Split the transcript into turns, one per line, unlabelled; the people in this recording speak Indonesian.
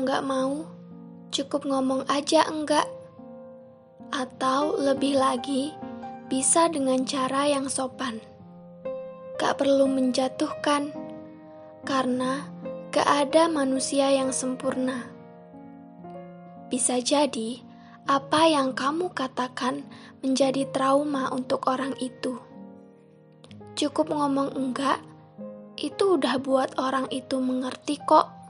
nggak mau, cukup ngomong aja enggak. Atau lebih lagi, bisa dengan cara yang sopan. Gak perlu menjatuhkan, karena gak ada manusia yang sempurna. Bisa jadi, apa yang kamu katakan menjadi trauma untuk orang itu. Cukup ngomong enggak, itu udah buat orang itu mengerti kok